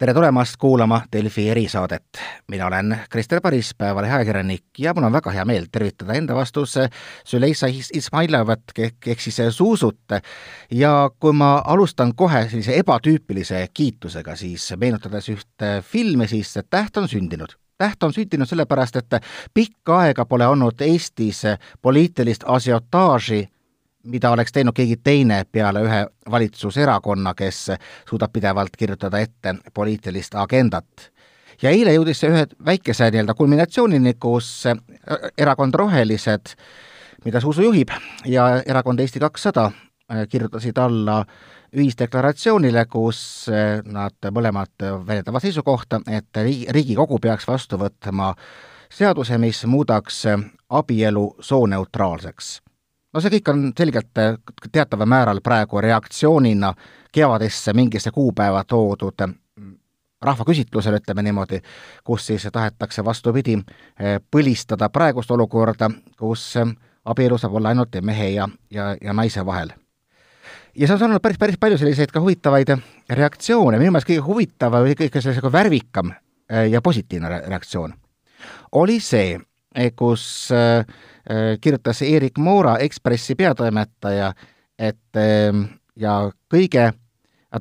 tere tulemast kuulama Delfi erisaadet. mina olen Krister Paris, Päevalehe ajakirjanik ja mul on väga hea meel tervitada enda vastus Züleyxa Izmailovat ehk siis Zuuzut. ja kui ma alustan kohe sellise ebatüüpilise kiitusega, siis meenutades ühte filmi, siis Täht on sündinud täht on sündinud sellepärast, et pikka aega pole olnud Eestis poliitilist asiotaaži mida oleks teinud keegi teine peale ühe valitsuserakonna, kes suudab pidevalt kirjutada ette poliitilist agendat. ja eile jõudis see ühe väikese nii-öelda kulminatsioonini, kus erakond Rohelised, mida Zuzu juhib, ja erakond Eesti kakssada äh, kirjutasid alla ühisdeklaratsioonile, kus äh, nad mõlemad väljendavad seisukohta, et Riigikogu peaks vastu võtma seaduse, mis muudaks abielu sooneutraalseks no see kõik on selgelt äh, teataval määral praegu reaktsioonina kevadesse mingisse kuupäeva toodud mm, rahvaküsitlusele, ütleme niimoodi, kus siis tahetakse vastupidi äh, põlistada praegust olukorda, kus äh, abielu saab olla ainult mehe ja, ja, ja naise vahel. ja see on saanud päris, päris palju selliseid ka huvitavaid reaktsioone, minu meelest kõige huvitavam või kõige sellise värvikam ja positiivne reaktsioon oli see, kus äh, Äh, kirjutas Erik Moora, Ekspressi peatoimetaja, et ja kõige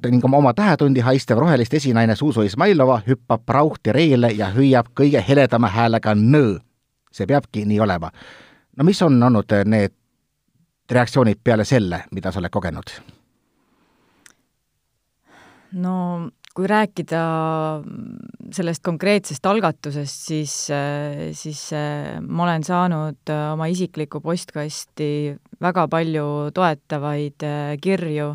ning oma tähetundi haistev rohelist esinaine Zuzu Izmailova hüppab prauhti reele ja hüüab kõige heledama häälega nõõ. see peabki nii olema. no mis on olnud need reaktsioonid peale selle, mida sa oled kogenud? no kui rääkida sellest konkreetsest algatusest, siis, siis ma olen saanud oma isiklikku postkasti väga palju toetavaid kirju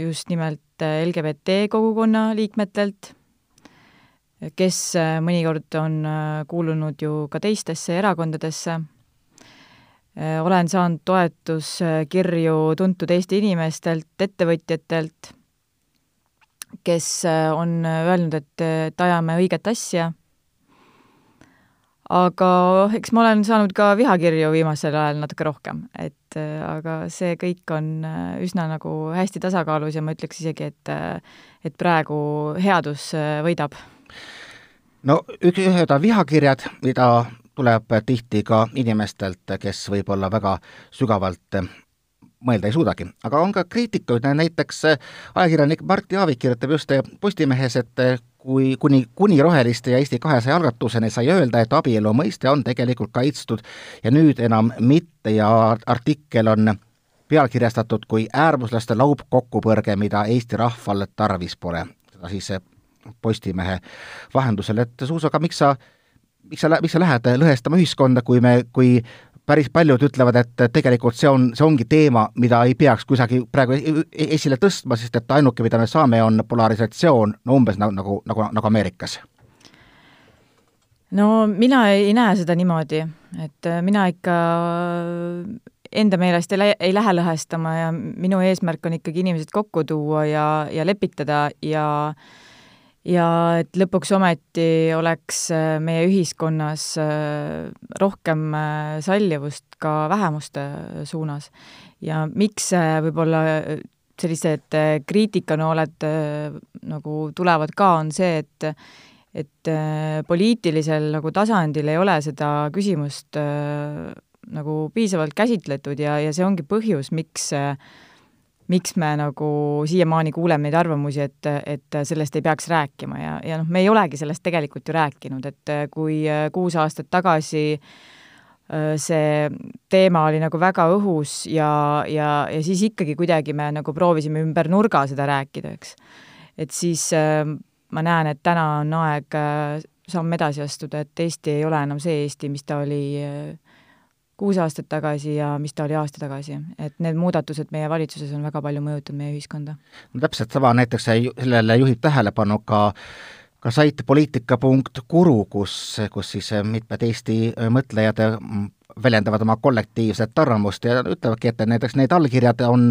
just nimelt LGBT kogukonna liikmetelt, kes mõnikord on kuulunud ju ka teistesse erakondadesse. Äh, olen saanud toetuskirju tuntud Eesti inimestelt, ettevõtjatelt, kes äh, on öelnud, et, et ajame õiget asja, aga eks ma olen saanud ka vihakirju viimasel ajal natuke rohkem, et äh, aga see kõik on üsna nagu hästi tasakaalus ja ma ütleks isegi, et et praegu headus võidab. no üks, ühed on vihakirjad, mida tuleb tihti ka inimestelt, kes võib-olla väga sügavalt mõelda ei suudagi. aga on ka kriitikuid, näiteks ajakirjanik Mart Jaavik kirjutab just Postimehes, et kui kuni, kuni Roheliste ja Eesti kahesaja algatuseni sai öelda, et abielu mõiste on tegelikult kaitstud ja nüüd enam mitte ja artikkel on pealkirjastatud kui äärmuslaste laupkokkupõrge, mida Eesti rahval tarvis pole. seda siis Postimehe vahendusel, et Suus, aga miks sa miks sa, miks sa lähed lõhestama ühiskonda, kui me, kui päris paljud ütlevad, et tegelikult see on, see ongi teema, mida ei peaks kusagil praegu e-, e-, esile tõstma, sest et ainuke, mida me saame, on polarisatsioon, no umbes nagu, nagu, nagu, nagu Ameerikas. no mina ei näe seda niimoodi, et mina ikka enda meelest ei, lä ei lähe lõhestama ja minu eesmärk on ikkagi inimesed kokku tuua ja, ja lepitada ja äh, ja et lõpuks ometi oleks äh, meie ühiskonnas äh, rohkem äh, sallivust ka vähemuste suunas. ja miks võib-olla sellised kriitikanooled nagu tulevad ka, on see, et et poliitilisel nagu tasandil ei ole seda küsimust nagu piisavalt käsitletud ja, ja see ongi põhjus, miks äh, miks me nagu siiamaani kuuleme neid arvamusi, et, et sellest ei peaks rääkima ja, ja noh, me ei olegi sellest tegelikult ju rääkinud, et kui kuus aastat tagasi äh, see teema oli nagu väga õhus ja, ja, ja siis ikkagi kuidagi me nagu proovisime ümber nurga seda rääkida, eks. et siis äh, ma näen, et täna on aeg äh, samm edasi astuda, et Eesti ei ole enam see Eesti, mis ta oli kuus aastat tagasi ja mis ta oli aasta tagasi. et need muudatused meie valitsuses on väga palju mõjutanud meie ühiskonda. no täpselt sama, näiteks sellele juhib tähelepanu ka ka sait poliitika.guru, kus, kus siis mitmed Eesti mõtlejad väljendavad oma kollektiivset arvamust ja ütlevadki, et näiteks need allkirjad on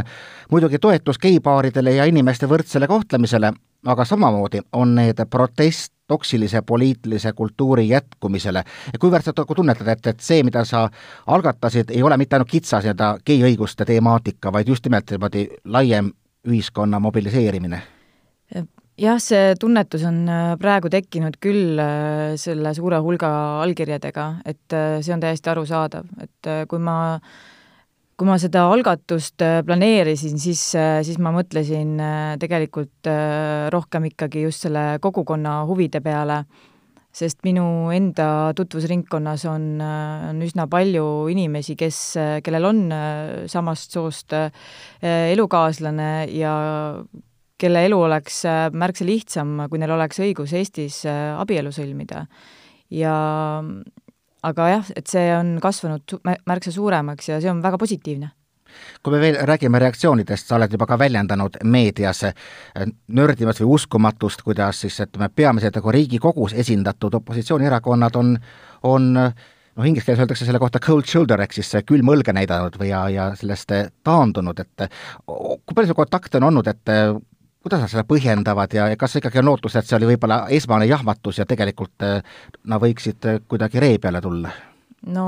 muidugi toetus geipaaridele ja inimeste võrdsele kohtlemisele, aga samamoodi on need protest toksilise poliitilise kultuuri jätkumisele. kuivõrd sa tunnetad, et, et see, mida sa algatasid, ei ole mitte ainult kitsas nii-öelda gei õiguste temaatika, vaid just nimelt niimoodi laiem ühiskonna mobiliseerimine? jah, see tunnetus on äh, praegu tekkinud küll äh, selle suure hulga allkirjadega, et äh, see on täiesti arusaadav, et kui ma kui ma seda algatust planeerisin, siis, siis ma mõtlesin tegelikult rohkem ikkagi just selle kogukonna huvide peale, sest minu enda tutvusringkonnas on, on üsna palju inimesi, kes, kellel on samast soost elukaaslane ja kelle elu oleks äh, märksa lihtsam, kui neil oleks õigus Eestis äh, abielu sõlmida. ja aga jah, et see on kasvanud märksa suuremaks ja see on väga positiivne. Kui me veel räägime reaktsioonidest, sa oled juba ka väljendanud meedias äh, nördimast või uskumatust, kuidas siis ütleme, peamiselt nagu Riigikogus esindatud opositsioonierakonnad on, on noh, inglise keeles öeldakse selle kohta cold shoulder ehk siis külm õlga näidanud või ja, ja sellest taandunud, et kui palju sul kontakte on olnud, et kuidas nad seda põhjendavad ja, kas ikkagi on lootus, et see oli võib-olla esmane jahmatus ja tegelikult eh, nad võiksid eh, kuidagi ree peale tulla? no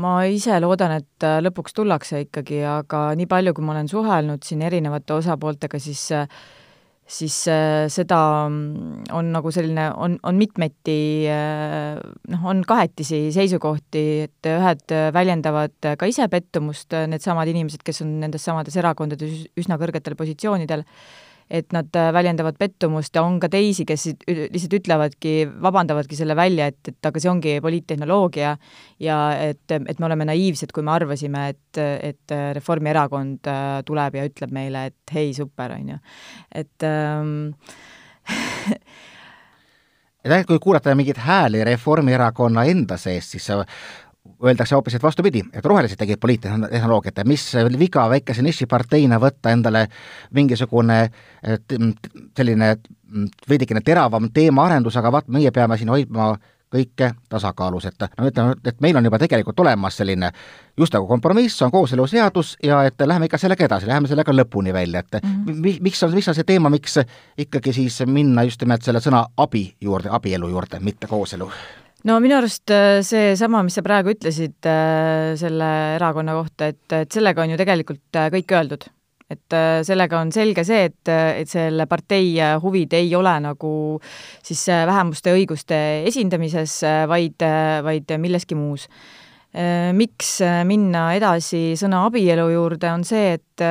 ma ise loodan, et eh, lõpuks tullakse ikkagi, aga nii palju, kui ma olen suhelnud siin erinevate osapooltega, siis siis seda mm, on nagu selline, on, on mitmeti noh, on kahetisi seisukohti, et ühed väljendavad ka ise pettumust, needsamad inimesed, kes on nendes samades erakondades üsna kõrgetel positsioonidel, et nad äh, väljendavad pettumust ja on ka teisi, kes lihtsalt ütlevadki, vabandavadki selle välja, et, et aga see ongi poliittehnoloogia ja et, et me oleme naiivsed, kui me arvasime, et, et Reformierakond äh, tuleb ja ütleb meile, et hei, super, on ju. et ähm, et kui kuulata mingeid hääli Reformierakonna enda sees, siis öeldakse hoopis, et vastupidi, et rohelised tegid poliittehnoloogiat ja mis viga väikese nišiparteina võtta endale mingisugune selline veidikene teravam teemaarendus, aga vaat meie peame siin hoidma kõike tasakaalus, et no ütleme, et meil on juba tegelikult olemas selline just nagu kompromiss, on kooseluseadus ja et lähme ikka sellega edasi, läheme sellega lõpuni välja, et mm -hmm. mi-, miks on, miks on see teema, miks ikkagi siis minna just nimelt selle sõna abi juurde, abielu juurde, mitte kooselu? No minu arust äh, seesama, mis sa praegu ütlesid äh, selle erakonna kohta, et, et sellega on ju tegelikult äh, kõik öeldud. et sellega on selge see, et, et selle partei huvid ei ole nagu siis vähemuste õiguste esindamises, vaid, vaid milleski muus. Miks minna edasi sõna abielu juurde, on see, et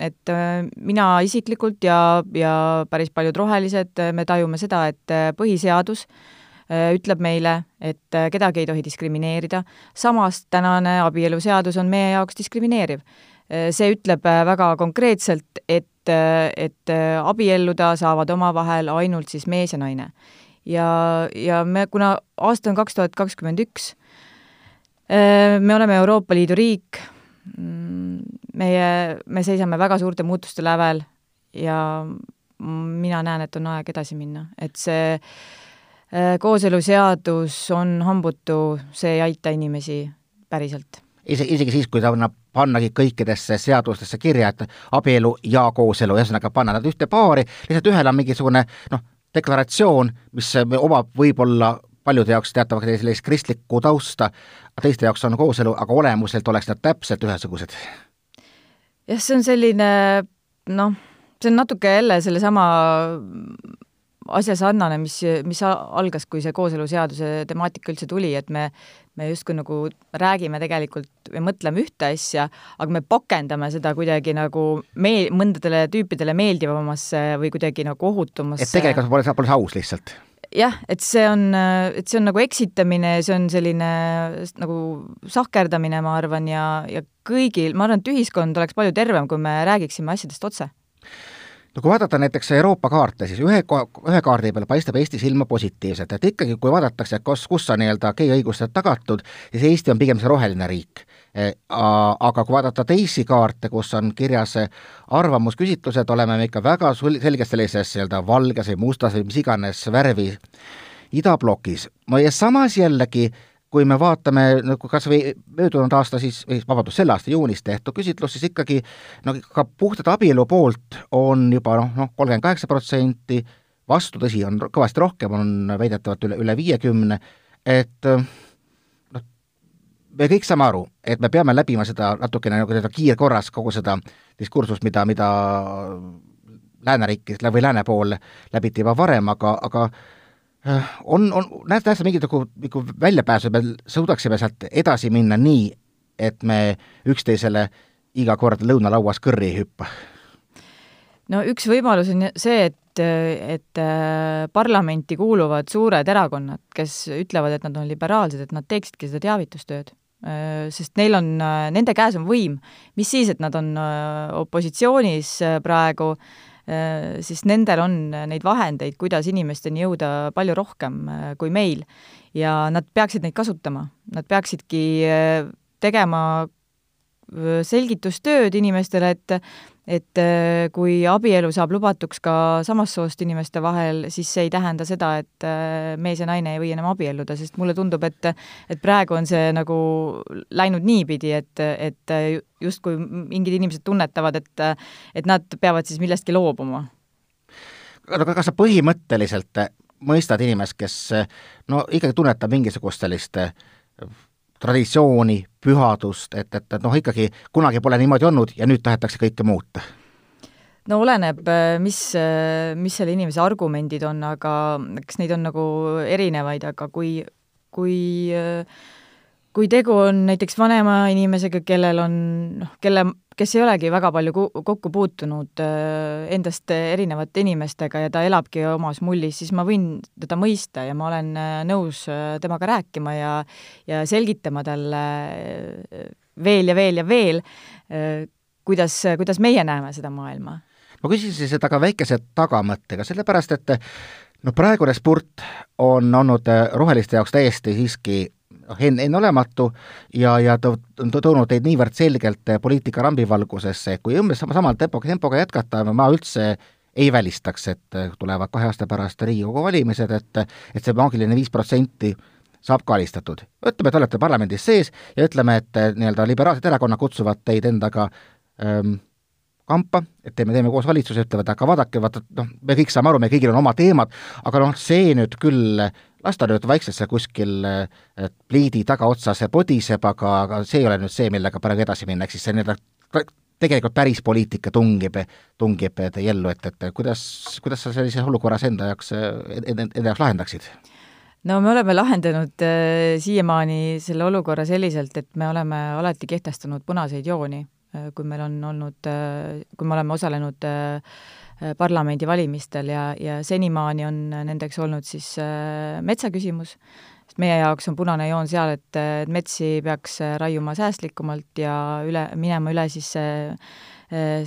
et mina isiklikult ja, ja päris paljud rohelised, me tajume seda, et põhiseadus äh, ütleb meile, et äh, kedagi ei tohi diskrimineerida, samas tänane abieluseadus on meie jaoks diskrimineeriv. Äh, see ütleb väga konkreetselt, et, et abielluda saavad omavahel ainult siis mees ja naine. ja, ja me, kuna aasta on kaks tuhat kakskümmend üks, me oleme Euroopa Liidu riik, mm, meie, me seisame väga suurte muutuste lävel ja mina näen, et on aeg edasi minna, et see Äh, kooseluseadus on hambutu, see ei aita inimesi päriselt. isegi, isegi siis, kui ta annab pannagi kõikidesse seadustesse kirja, et abielu ja kooselu, ühesõnaga panna nad ühte paari, lihtsalt ühel on mingisugune noh, deklaratsioon, mis omab võib-olla paljude jaoks teatavaks sellist kristlikku tausta, teiste jaoks on kooselu, aga olemuselt oleks nad täpselt ühesugused. jah, see on selline noh, see on natuke jälle sellesama asja sarnane, mis, mis algas, kui see kooseluseaduse temaatika üldse tuli, et me, me justkui nagu räägime tegelikult või mõtleme ühte asja, aga me pakendame seda kuidagi nagu meel-, mõndadele tüüpidele meeldivamasse või kuidagi nagu ohutumasse. et tegelikult pole, pole see aus lihtsalt? jah, et see on, et see on nagu eksitamine, see on selline nagu sahkerdamine, ma arvan, ja, ja kõigil, ma arvan, et ühiskond oleks palju tervem, kui me räägiksime asjadest otse no kui vaadata näiteks Euroopa kaarte, siis ühe, ühe kaardi peal paistab Eesti silma positiivselt, et ikkagi, kui vaadatakse, kus, kus on nii-öelda gei õigused tagatud, siis Eesti on pigem see roheline riik. E, aga kui vaadata teisi kaarte, kus on kirjas arvamusküsitlused, oleme me ikka väga sul-, selgelt sellises nii-öelda valges või mustas või mis iganes värvi idablokis. no ja samas jällegi kui me vaatame nagu kas või möödunud aasta siis, või vabandust, selle aasta juunis tehtud küsitlus, siis ikkagi no ka puhtalt abielu poolt on juba noh, noh, kolmkümmend kaheksa protsenti, vastu, tõsi, on kõvasti rohkem, on väidetavalt üle, üle viiekümne, et noh, me kõik saame aru, et me peame läbima seda natukene nagu seda kiirkorras, kogu seda diskursust, mida, mida lääneriikides või lääne pool läbiti juba varem, aga, aga on, on, näed, näed sa mingit nagu, nagu väljapääsu, me suudaksime sealt edasi minna nii, et me üksteisele iga kord lõunalauas kõrri ei hüppa? no üks võimalus on see, et, et äh, parlamenti kuuluvad suured erakonnad, kes ütlevad, et nad on liberaalsed, et nad teeksidki seda teavitustööd Äh, sest neil on, äh, nende käes on võim. mis siis, et nad on opositsioonis praegu, siis nendel on neid vahendeid, kuidas inimesteni jõuda palju rohkem kui meil. ja nad peaksid neid kasutama, nad peaksidki tegema selgitustööd inimestele, et et kui abielu saab lubatuks ka samast soost inimeste vahel, siis see ei tähenda seda, et mees ja naine ei või enam abielluda, sest mulle tundub, et et praegu on see nagu läinud niipidi, et, et justkui mingid inimesed tunnetavad, et et nad peavad siis millestki loobuma. aga kas sa põhimõtteliselt mõistad inimest, kes no ikkagi tunnetab mingisugust sellist traditsiooni, pühadust, et, et, et noh, ikkagi kunagi pole niimoodi olnud ja nüüd tahetakse kõike muuta? no oleneb, mis, mis selle inimese argumendid on, aga eks neid on nagu erinevaid, aga kui, kui kui tegu on näiteks vanema inimesega, kellel on noh, kelle kes ei olegi väga palju kokku puutunud äh, endast erinevate inimestega ja ta elabki omas mullis, siis ma võin teda mõista ja ma olen äh, nõus äh, temaga rääkima ja ja selgitama talle veel ja veel ja veel, kuidas, kuidas meie näeme seda maailma. ma küsisin seda ka väikese tagamõttega, sellepärast et no praegune sport on olnud roheliste jaoks täiesti siiski enn-, enneolematu ja, ja ta on toonud teid niivõrd selgelt poliitika rambivalgusesse, kui umbes sama, samal tempoga, tempoga jätkata, ma üldse ei välistaks, et tulevad kahe aasta pärast Riigikogu valimised, et et see maagiline viis protsenti saab ka alistatud. ütleme, et olete parlamendis sees ja ütleme, et nii-öelda liberaalsed erakonnad kutsuvad teid endaga ähm, kampa, et teeme, teeme koos valitsuse, ütlevad, aga vaadake, vaata noh, me kõik saame aru, meil kõigil on oma teemad, aga noh, see nüüd küll las ta nüüd vaikselt seal kuskil pliidi tagaotsas podiseb, aga, aga see ei ole nüüd see, millega praegu edasi minna, ehk siis see nii-öelda tegelikult päris poliitika tungib, tungib teie ellu, et, et kuidas, kuidas sa sellises olukorras enda jaoks, enda, jaoks lahendaksid? no me oleme lahendanud äh, siiamaani selle olukorra selliselt, et me oleme alati kehtestanud punaseid jooni, kui meil on olnud äh,, kui me oleme osalenud äh, Äh, parlamendivalimistel ja, ja senimaani on nendeks olnud siis äh, metsaküsimus, sest meie jaoks on punane joon seal, et, et metsi peaks äh, raiuma säästlikumalt ja üle, minema üle siis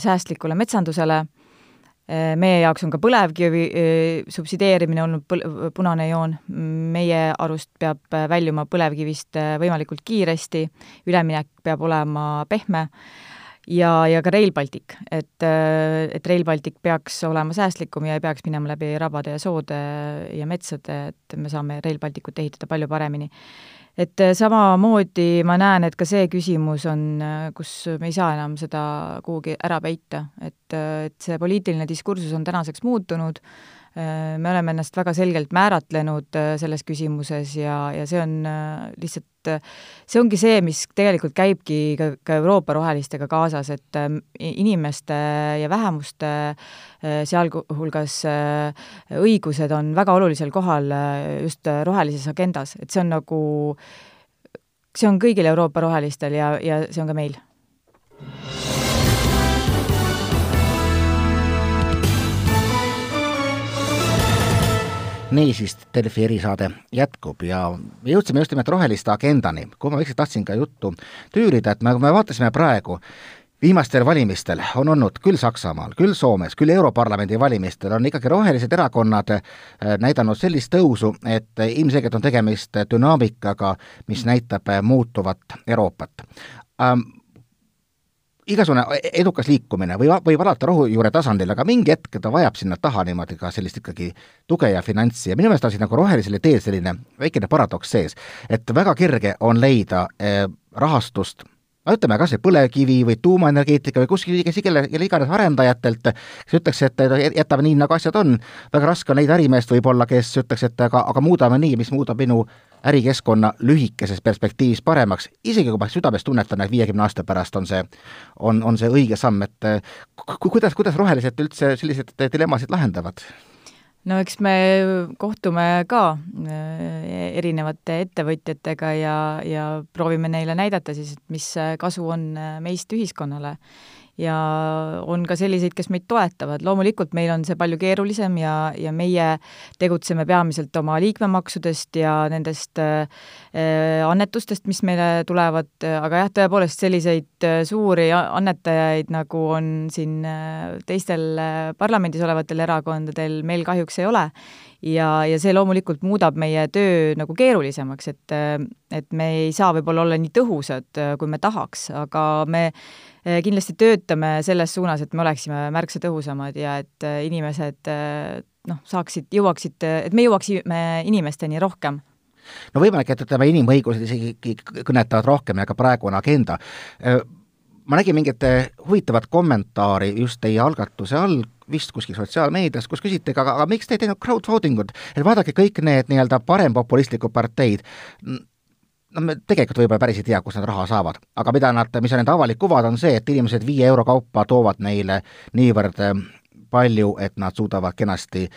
säästlikule metsandusele, meie jaoks on ka põlevkivi subsideerimine olnud põl-, punane joon, meie arust peab väljuma põlevkivist võimalikult kiiresti, üleminek peab olema pehme ja, ja ka Rail Baltic, et, et Rail Baltic peaks olema säästlikum ja ei peaks minema läbi rabade ja soode ja metsade, et me saame Rail Balticut ehitada palju paremini. et samamoodi ma näen, et ka see küsimus on, kus me ei saa enam seda kuhugi ära peita, et, et see poliitiline diskursus on tänaseks muutunud, Äh, me oleme ennast väga selgelt määratlenud äh, selles küsimuses ja, ja see on äh, lihtsalt, see ongi see, mis tegelikult käibki ka, ka Euroopa rohelistega kaasas, et inimeste ja vähemuste sealhulgas õigused on väga olulisel kohal just rohelises agendas, et see on nagu, see on kõigil Euroopa rohelistel ja, ja see on ka meil niisiis, Delfi erisaade jätkub ja me jõudsime just nimelt roheliste agendani, kuhu ma vaikselt tahtsin ka juttu tüürida, et me, kui me vaatasime praegu, viimastel valimistel on olnud küll Saksamaal, küll Soomes, küll Europarlamendi valimistel on ikkagi rohelised erakonnad äh, näidanud sellist tõusu, et ilmselgelt on tegemist dünaamikaga, mis näitab muutuvat Euroopat. Ähm, igasugune edukas liikumine või võib alata rohujuure tasandil, aga mingi hetk ta vajab sinna taha niimoodi ka sellist ikkagi tuge ja finantsi ja minu meelest on siin nagu rohelisele teel selline väikene paradoks sees, et väga kerge on leida eh, rahastust no ütleme, kas või põlevkivi või tuumaenergeetika või kuskil, kes kelle, kelle iganes arendajatelt, kes ütleks, et jätame nii, nagu asjad on, väga raske on leida ärimeest võib-olla, kes ütleks, et aga, aga muudame nii, mis muudab minu ärikeskkonna lühikeses perspektiivis paremaks, isegi kui ma südames tunnetan, et viiekümne aasta pärast on see, on, on see õige samm, et kuidas, kuidas rohelised üldse selliseid dilemmasid lahendavad? no eks me kohtume ka äh, erinevate ettevõtjatega ja, ja proovime neile näidata siis, et mis kasu on äh, meist ühiskonnale ja on ka selliseid, kes meid toetavad, loomulikult meil on see palju keerulisem ja, ja meie tegutseme peamiselt oma liikmemaksudest ja nendest äh, annetustest, mis meile tulevad, aga jah, tõepoolest selliseid äh, suuri annetajaid, nagu on siin äh, teistel äh, parlamendis olevatel erakondadel, meil kahjuks ei ole. Ja, ja see loomulikult muudab meie töö nagu keerulisemaks, et, et me ei saa võib-olla olla nii tõhusad, kui me tahaks, aga me kindlasti töötame selles suunas, et me oleksime märksa tõhusamad ja et eh, inimesed eh, noh, saaksid, jõuaksid, et me jõuaksime inimesteni rohkem. No võimalik, et ütleme, inimõigused isegi kõnetavad rohkem ja ka praegune agenda. ma nägin mingit huvitavat kommentaari just teie algatuse all, vist kuskil sotsiaalmeedias, kus küsiti, aga, aga miks te ei teinud crowdvoting ut, et vaadake kõik need nii-öelda parempopulistlikud parteid, no me tegelikult võib-olla päris ei tea, kust nad raha saavad, aga mida nad, mis on nende avalik kuvad, on see, et inimesed viie euro kaupa toovad neile niivõrd eh, palju, et nad suudavad kenasti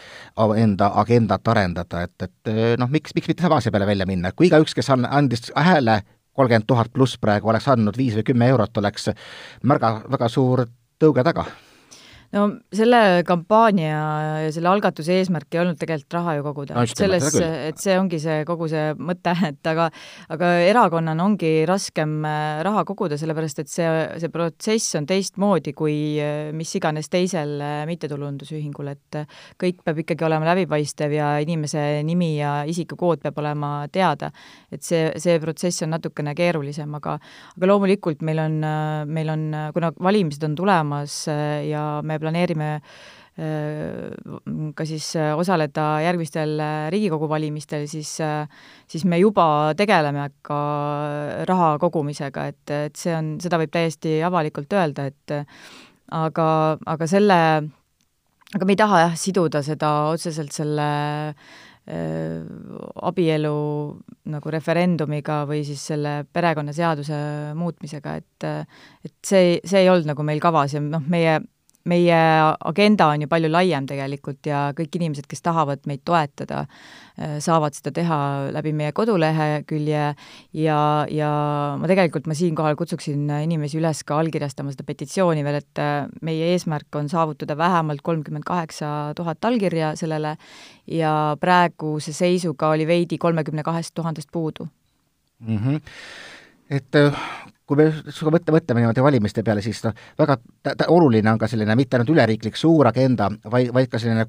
enda agendat arendada, et, et eh, noh, miks, miks mitte sama asja peale välja minna, kui igaüks, kes on, andis hääle kolmkümmend tuhat pluss praegu, oleks andnud viis või kümme eurot, oleks märga, väga suur tõuge taga no selle kampaania ja selle algatuse eesmärk ei olnud tegelikult raha ju koguda no,, selles, et see ongi see kogu see mõte, et aga aga erakonnana ongi raskem äh, raha koguda, sellepärast et see, see protsess on teistmoodi kui äh, mis iganes teisel äh, mittetulundusühingul, et kõik peab ikkagi olema läbipaistev ja inimese nimi ja isikukood peab olema teada. et see, see protsess on natukene keerulisem, aga aga loomulikult meil on, meil on, kuna valimised on tulemas ja me planeerime äh, ka siis äh, osaleda järgmistel äh, Riigikogu valimistel, siis, siis me juba tegeleme ka raha kogumisega, et, et see on, seda võib täiesti avalikult öelda, et aga, aga selle, aga me ei taha jah, siduda seda otseselt selle äh, abielu nagu referendumiga või siis selle perekonnaseaduse muutmisega, et et see, see ei olnud nagu meil kavas ja noh, meie meie agenda on ju palju laiem tegelikult ja kõik inimesed, kes tahavad meid toetada, äh, saavad seda teha läbi meie kodulehekülje ja, ja ma tegelikult, ma siinkohal kutsuksin inimesi üles ka allkirjastama seda petitsiooni veel, et äh, meie eesmärk on saavutada vähemalt kolmkümmend kaheksa tuhat allkirja sellele ja praeguse seisuga oli veidi kolmekümne kahest tuhandest puudu mm. -hmm. Et äh, kui me sinuga mõtle, mõtleme niimoodi valimiste peale, siis noh, väga oluline on ka selline mitte ainult üleriiklik suur agenda, vaid, vaid ka selline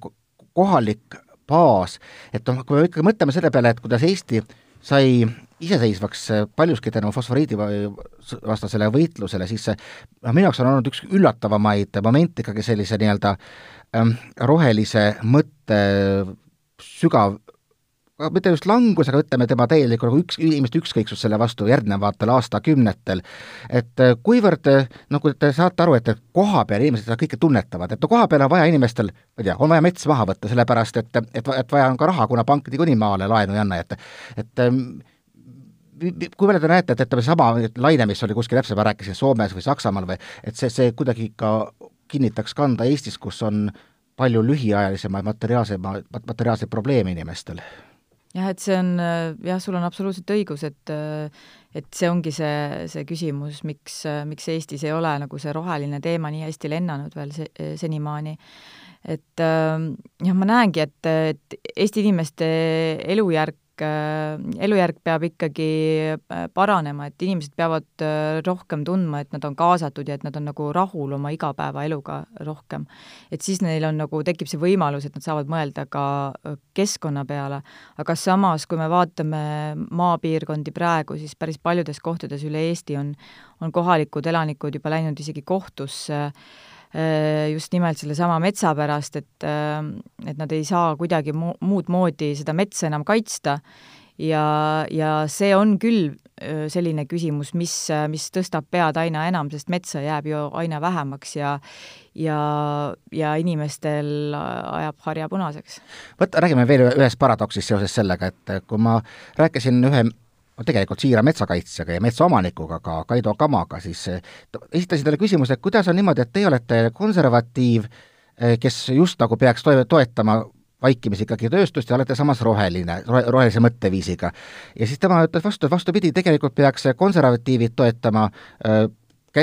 kohalik baas, et noh, kui me ikkagi mõtleme selle peale, et kuidas Eesti sai iseseisvaks paljuski tänu fosforiidi vastasele võitlusele, siis see noh, minu jaoks on olnud üks üllatavamaid momente ikkagi sellise nii-öelda ähm, rohelise mõtte sügav mitte just langus, aga ütleme, tema täielikku nagu üks, inimeste ükskõiksus selle vastu järgnevatel aastakümnetel. et äh, kuivõrd äh, noh, kui te saate aru, et koha peal inimesed seda kõike tunnetavad, et no koha peal on vaja inimestel, ma ei tea, on vaja mets maha võtta, sellepärast et, et, et vaja on ka raha, kuna pank niikuinii maale laenu ei anna, et et ähm, kui palju te näete, et ütleme, sama laine, mis oli kuskil täpselt, ma rääkisin Soomes või Saksamaal või et see, see kuidagi ikka kinnitaks kanda Eestis, kus on palju lühiajalisemaid materiaalsemaid, materiaalseid probleeme inimestel jah, et see on, jah, sul on absoluutselt õigus, et et see ongi see, see küsimus, miks, miks Eestis ei ole nagu see roheline teema nii hästi lennanud veel se-, senimaani. et jah, ma näengi, et, et Eesti inimeste elujärg Äh, elujärg peab ikkagi äh, paranema, et inimesed peavad äh, rohkem tundma, et nad on kaasatud ja et nad on nagu rahul oma igapäevaeluga rohkem. et siis neil on nagu, tekib see võimalus, et nad saavad mõelda ka keskkonna peale, aga samas, kui me vaatame maapiirkondi praegu, siis päris paljudes kohtades üle Eesti on, on kohalikud elanikud juba läinud isegi kohtusse äh, Äh, just nimelt sellesama metsa pärast, et, äh, et nad ei saa kuidagi mu-, muud moodi seda metsa enam kaitsta ja, ja see on küll selline küsimus, mis, mis tõstab pead aina enam, sest metsa jääb ju aina vähemaks ja ja, ja inimestel ajab harja punaseks. vot räägime veel ühest paradoksist seoses sellega, et kui ma rääkisin ühe no tegelikult siira metsakaitsjaga ja metsaomanikuga, ka Kaido Kamaga, siis esitasin talle küsimuse, et kuidas on niimoodi, et teie olete konservatiiv, kes just nagu peaks toe-, toetama vaikimisi ikkagi tööstust ja olete samas roheline, rohelise mõtteviisiga. ja siis tema ütles vastu, et vastupidi, tegelikult peaks konservatiivid toetama äh,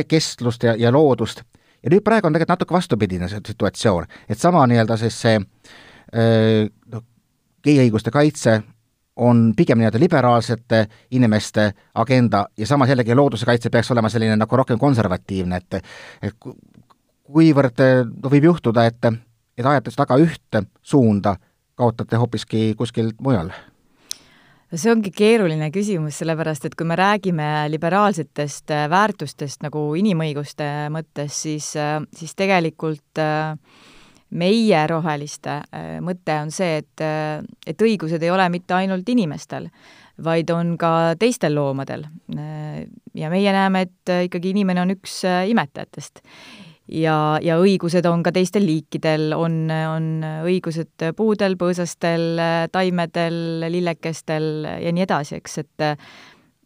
kestlust ja, ja loodust. ja nüüd praegu on tegelikult natuke vastupidine see situatsioon, et sama nii-öelda siis see äh, noh, geeõiguste kaitse on pigem nii-öelda liberaalsete inimeste agenda ja samas jällegi looduse kaitse peaks olema selline nagu rohkem konservatiivne, et et kuivõrd no võib juhtuda, et et ajades taga ühte suunda, kaotate hoopiski kuskil mujal? see ongi keeruline küsimus, sellepärast et kui me räägime liberaalsetest äh, väärtustest nagu inimõiguste mõttes, siis, äh, siis tegelikult äh, meie roheliste mõte on see, et, et õigused ei ole mitte ainult inimestel, vaid on ka teistel loomadel. ja meie näeme, et ikkagi inimene on üks imetajatest ja, ja õigused on ka teistel liikidel, on, on õigused puudel, põõsastel, taimedel, lillekestel ja nii edasi, eks, et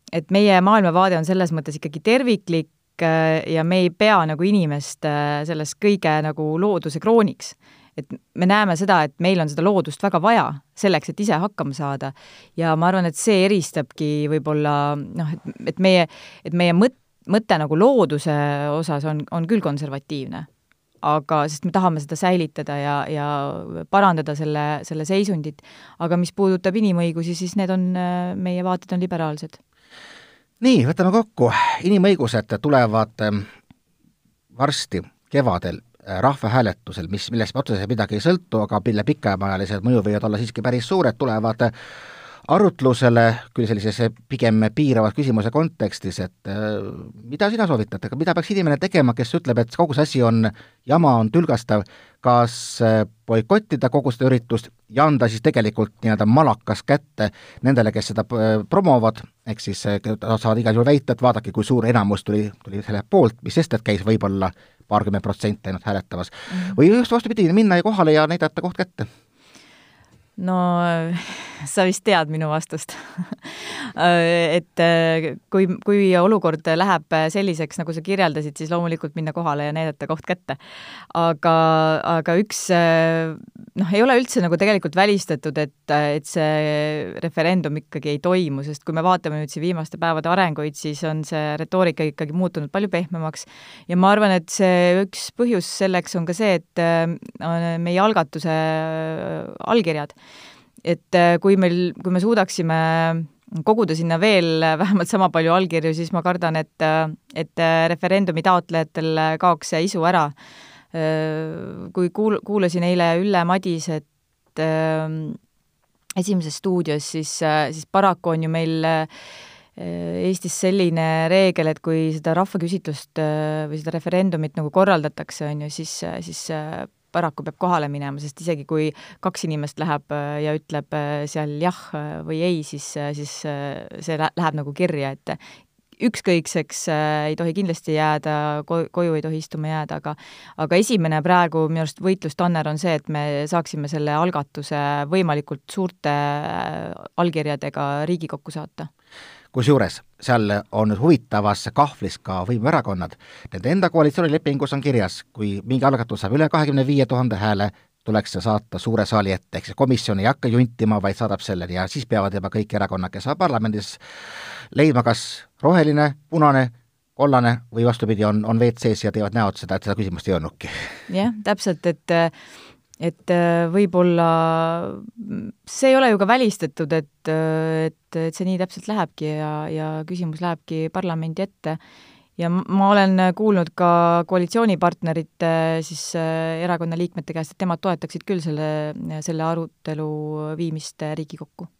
et meie maailmavaade on selles mõttes ikkagi terviklik ja me ei pea nagu inimest selles kõige nagu looduse krooniks. et me näeme seda, et meil on seda loodust väga vaja selleks, et ise hakkama saada. ja ma arvan, et see eristabki võib-olla noh, et, et meie, et meie mõte mõte nagu looduse osas on, on küll konservatiivne. aga, sest me tahame seda säilitada ja, ja parandada selle, selle seisundit, aga mis puudutab inimõigusi, siis need on, meie vaated on liberaalsed. Nii, võtame kokku, inimõigused tulevad ähm, varsti kevadel äh, rahvahääletusel, mis, millest otseselt midagi ei sõltu, aga mille pikemaajalised mõju võivad olla siiski päris suured, tulevad arutlusele, küll sellises pigem piirava küsimuse kontekstis, et äh, mida sina soovitad, aga mida peaks inimene tegema, kes ütleb, et kogu see asi on jama, on tülgastav, kas äh, boikottida kogu seda üritust ja anda siis tegelikult nii-öelda malakas kätte nendele, kes seda äh, promovad, ehk siis saavad igal juhul väita, et vaadake, kui suur enamus tuli, tuli selle poolt, mis sest, et käis võib-olla paarkümmend protsenti ainult hääletamas mm. -hmm. või just vastupidi, minna kohale ja näidata koht kätte no sa vist tead minu vastust. Et äh, kui, kui olukord läheb selliseks, nagu sa kirjeldasid, siis loomulikult minna kohale ja näidata koht kätte. aga, aga üks äh, noh, ei ole üldse nagu tegelikult välistatud, et, et see referendum ikkagi ei toimu, sest kui me vaatame nüüd siin viimaste päevade arenguid, siis on see retoorika ikkagi muutunud palju pehmemaks. Ja ma arvan, et see üks põhjus selleks on ka see, et äh, meie algatuse allkirjad et äh, kui meil, kui me suudaksime koguda sinna veel vähemalt sama palju allkirju, siis ma kardan, et, äh, et äh, referendumi taotlejatel kaoks see isu ära. Kui kuul-, kuulasin eile Ülle Madiset Esimeses stuudios, siis, siis paraku on ju meil Eestis selline reegel, et kui seda rahvaküsitlust või seda referendumit nagu korraldatakse, on ju, siis, siis paraku peab kohale minema, sest isegi kui kaks inimest läheb äh, ja ütleb äh, seal jah äh, või ei, siis, siis see läheb nagu kirja, et ükskõikseks ei tohi kindlasti jääda, koju ei tohi istuma jääda, aga aga esimene praegu minu arust võitlustanner on see, et me saaksime selle algatuse võimalikult suurte allkirjadega Riigikokku saata kusjuures seal on nüüd huvitavas kahvlis ka võimuerakonnad, nende enda koalitsioonilepingus on kirjas, kui mingi algatus saab üle kahekümne viie tuhande hääle, tuleks see saata suure saali ette, ehk see komisjon ei hakka juntima, vaid saadab selleni ja siis peavad juba kõik erakonnad, kes on parlamendis, leidma kas roheline, punane, kollane või vastupidi, on, on WC-s ja teevad näod seda, et seda küsimust ei olnudki. jah, täpselt, et et äh, võib-olla see ei ole ju ka välistatud, et, äh, et, et see nii täpselt lähebki ja, ja küsimus lähebki parlamendi ette. ja ma olen kuulnud ka koalitsioonipartnerite siis äh, erakonna liikmete käest, et nemad toetaksid küll selle, selle arutelu viimist Riigikokku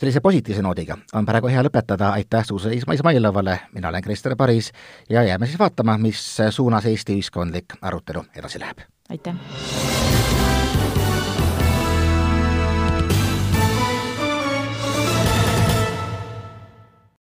sellise positiivse noodiga on praegu hea lõpetada, aitäh Suuse Izmailovale, mina olen Krister Paris ja jääme siis vaatama, mis suunas Eesti ühiskondlik arutelu edasi läheb. Aitäh!